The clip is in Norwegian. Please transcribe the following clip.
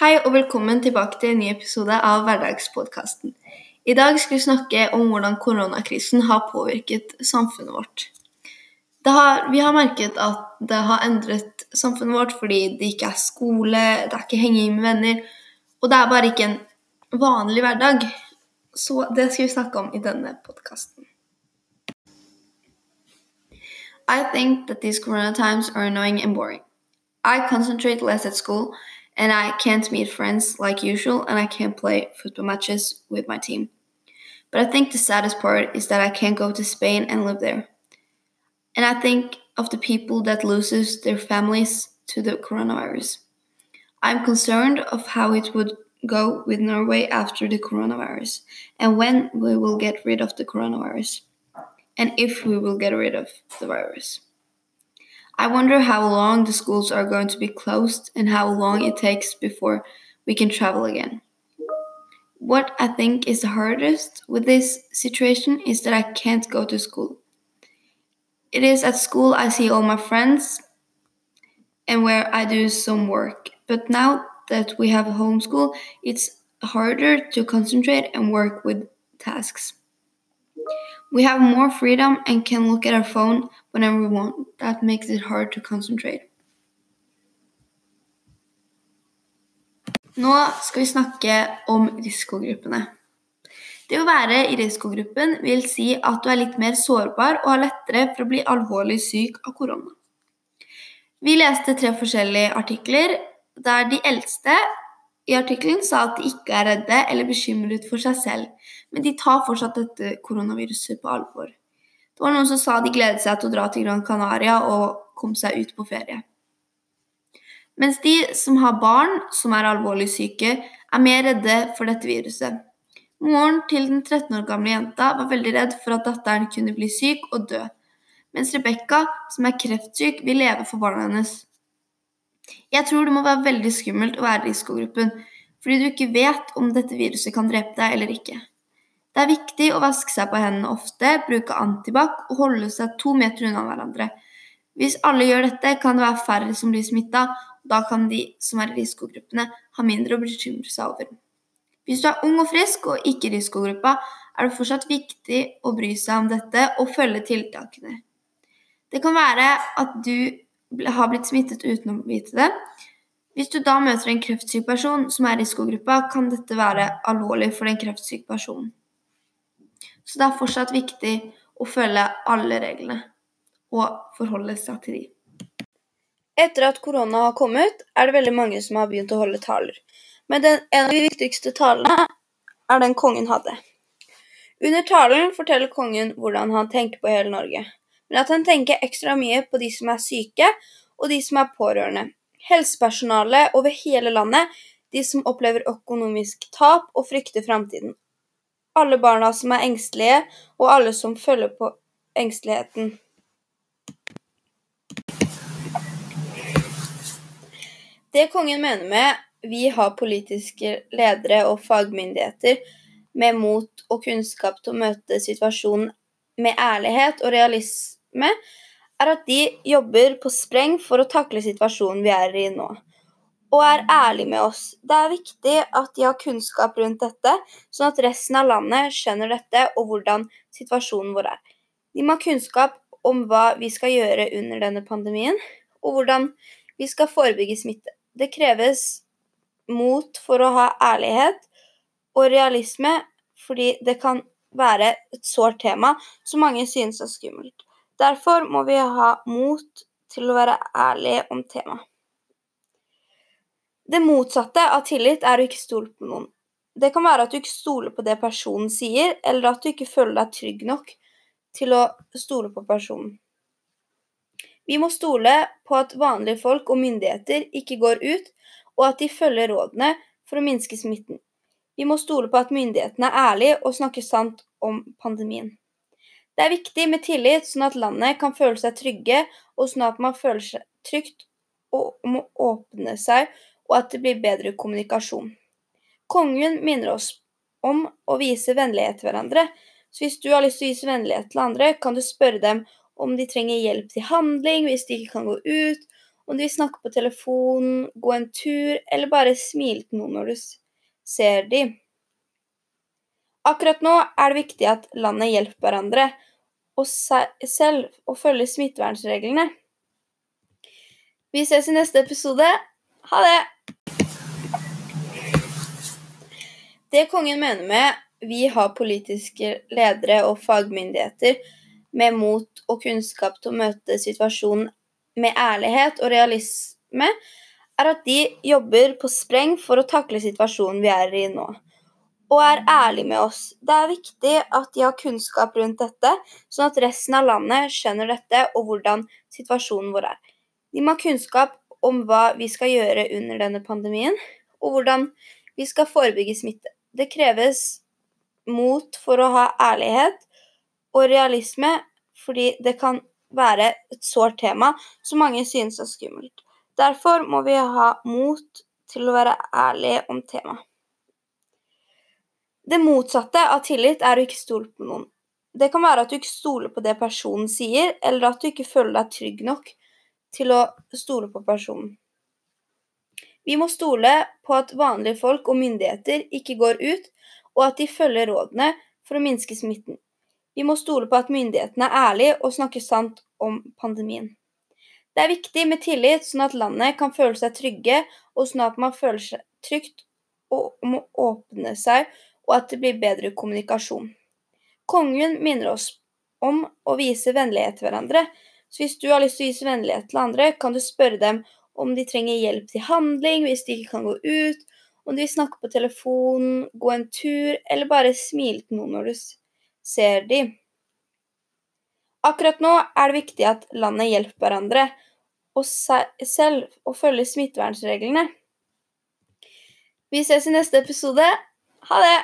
Hei og velkommen tilbake til en ny episode av Hverdagspodkasten. I dag skal vi snakke om hvordan koronakrisen har påvirket samfunnet vårt. Har, vi har merket at det har endret samfunnet vårt fordi det ikke er skole, det er ikke henging med venner, og det er bare ikke en vanlig hverdag. Så det skal vi snakke om i denne podkasten. I think that these corona times are annoying and boring. I concentrate less at school and I can't meet friends like usual and I can't play football matches with my team. But I think the saddest part is that I can't go to Spain and live there. And I think of the people that loses their families to the coronavirus. I'm concerned of how it would go with Norway after the coronavirus and when we will get rid of the coronavirus and if we will get rid of the virus. I wonder how long the schools are going to be closed and how long it takes before we can travel again. What I think is the hardest with this situation is that I can't go to school. It is at school I see all my friends and where I do some work. But now that we have homeschool, it's harder to concentrate and work with tasks. We have more freedom and can look at our phone whenever we want. That makes it hard to concentrate. Nå skal vi snakke om risikogruppene. Det å være i risikogruppen vil si at du er litt mer sårbar og har lettere for å bli alvorlig syk av korona. Vi leste tre forskjellige artikler der de eldste i artikkelen sa at de ikke er redde eller bekymret for seg selv, men de tar fortsatt dette koronaviruset på alvor. Det var noen som sa de gledet seg til å dra til Gran Canaria og komme seg ut på ferie. Mens de som har barn som er alvorlig syke, er mer redde for dette viruset. Moren til den 13 år gamle jenta var veldig redd for at datteren kunne bli syk og dø, mens Rebekka, som er kreftsyk, vil leve for barna hennes. Jeg tror det må være veldig skummelt å være i risikogruppen, fordi du ikke vet om dette viruset kan drepe deg eller ikke. Det er viktig å vaske seg på hendene ofte, bruke antibac og holde seg to meter unna hverandre. Hvis alle gjør dette, kan det være færre som blir smitta, da kan de som er i risikogruppene, ha mindre å bekymre seg over. Hvis du er ung og frisk og ikke i risikogruppa, er det fortsatt viktig å bry seg om dette og følge tiltakene. Det kan være at du har blitt smittet uten å vite det. Hvis du da møter en kreftsyk person som er i risikogruppa, kan dette være alvorlig for den kreftsyke personen. Så det er fortsatt viktig å følge alle reglene og forholde seg til de. Etter at korona har kommet, er det veldig mange som har begynt å holde taler. Men den, en av de viktigste talene er den kongen hadde. Under talen forteller kongen hvordan han tenker på hele Norge men at han tenker ekstra mye på de som er syke, og de som er pårørende. Helsepersonalet over hele landet, de som opplever økonomisk tap og frykter framtiden. Alle barna som er engstelige, og alle som følger på engsteligheten. Det kongen mener med vi har politiske ledere og fagmyndigheter med mot og kunnskap til å møte situasjonen med ærlighet og realisme er at de jobber på spreng for å takle situasjonen vi er i nå, og er ærlige med oss. Det er viktig at de har kunnskap rundt dette, sånn at resten av landet skjønner dette og hvordan situasjonen vår er. De må ha kunnskap om hva vi skal gjøre under denne pandemien, og hvordan vi skal forebygge smitte. Det kreves mot for å ha ærlighet og realisme, fordi det kan være et sårt tema som mange synes er skummelt. Derfor må vi ha mot til å være ærlige om temaet. Det motsatte av tillit er å ikke stole på noen. Det kan være at du ikke stoler på det personen sier, eller at du ikke føler deg trygg nok til å stole på personen. Vi må stole på at vanlige folk og myndigheter ikke går ut, og at de følger rådene for å minske smitten. Vi må stole på at myndighetene er ærlige og snakker sant om pandemien. Det er viktig med tillit, sånn at landet kan føle seg trygge, og sånn at man føler seg trygt og må åpne seg, og at det blir bedre kommunikasjon. Kongen minner oss om å vise vennlighet til hverandre, så hvis du har lyst til å vise vennlighet til andre, kan du spørre dem om de trenger hjelp til handling hvis de ikke kan gå ut, om de vil snakke på telefonen, gå en tur eller bare smile til noen når du ser dem. Akkurat nå er det viktig at landet hjelper hverandre og selv og følger smittevernreglene. Vi ses i neste episode. Ha det! Det kongen mener med 'vi har politiske ledere og fagmyndigheter med mot og kunnskap til å møte situasjonen med ærlighet og realisme', er at de jobber på spreng for å takle situasjonen vi er i nå og er ærlig med oss. Det er viktig at de har kunnskap rundt dette, sånn at resten av landet skjønner dette og hvordan situasjonen vår er. De må ha kunnskap om hva vi skal gjøre under denne pandemien, og hvordan vi skal forebygge smitte. Det kreves mot for å ha ærlighet og realisme, fordi det kan være et sårt tema som mange synes er skummelt. Derfor må vi ha mot til å være ærlige om temaet. Det motsatte av tillit er å ikke stole på noen. Det kan være at du ikke stoler på det personen sier, eller at du ikke føler deg trygg nok til å stole på personen. Vi må stole på at vanlige folk og myndigheter ikke går ut, og at de følger rådene for å minske smitten. Vi må stole på at myndighetene er ærlige og snakker sant om pandemien. Det er viktig med tillit, sånn at landet kan føle seg trygge, og sånn at man føler seg trygt om å åpne seg og at det blir bedre kommunikasjon. Kongen minner oss om å vise vennlighet til hverandre, så hvis du har lyst til å vise vennlighet til andre, kan du spørre dem om de trenger hjelp til handling hvis de ikke kan gå ut, om de vil snakke på telefon, gå en tur eller bare smile til noen når du ser dem. Akkurat nå er det viktig at landet hjelper hverandre og selv og følger smittevernreglene. Vi ses i neste episode. Ha det!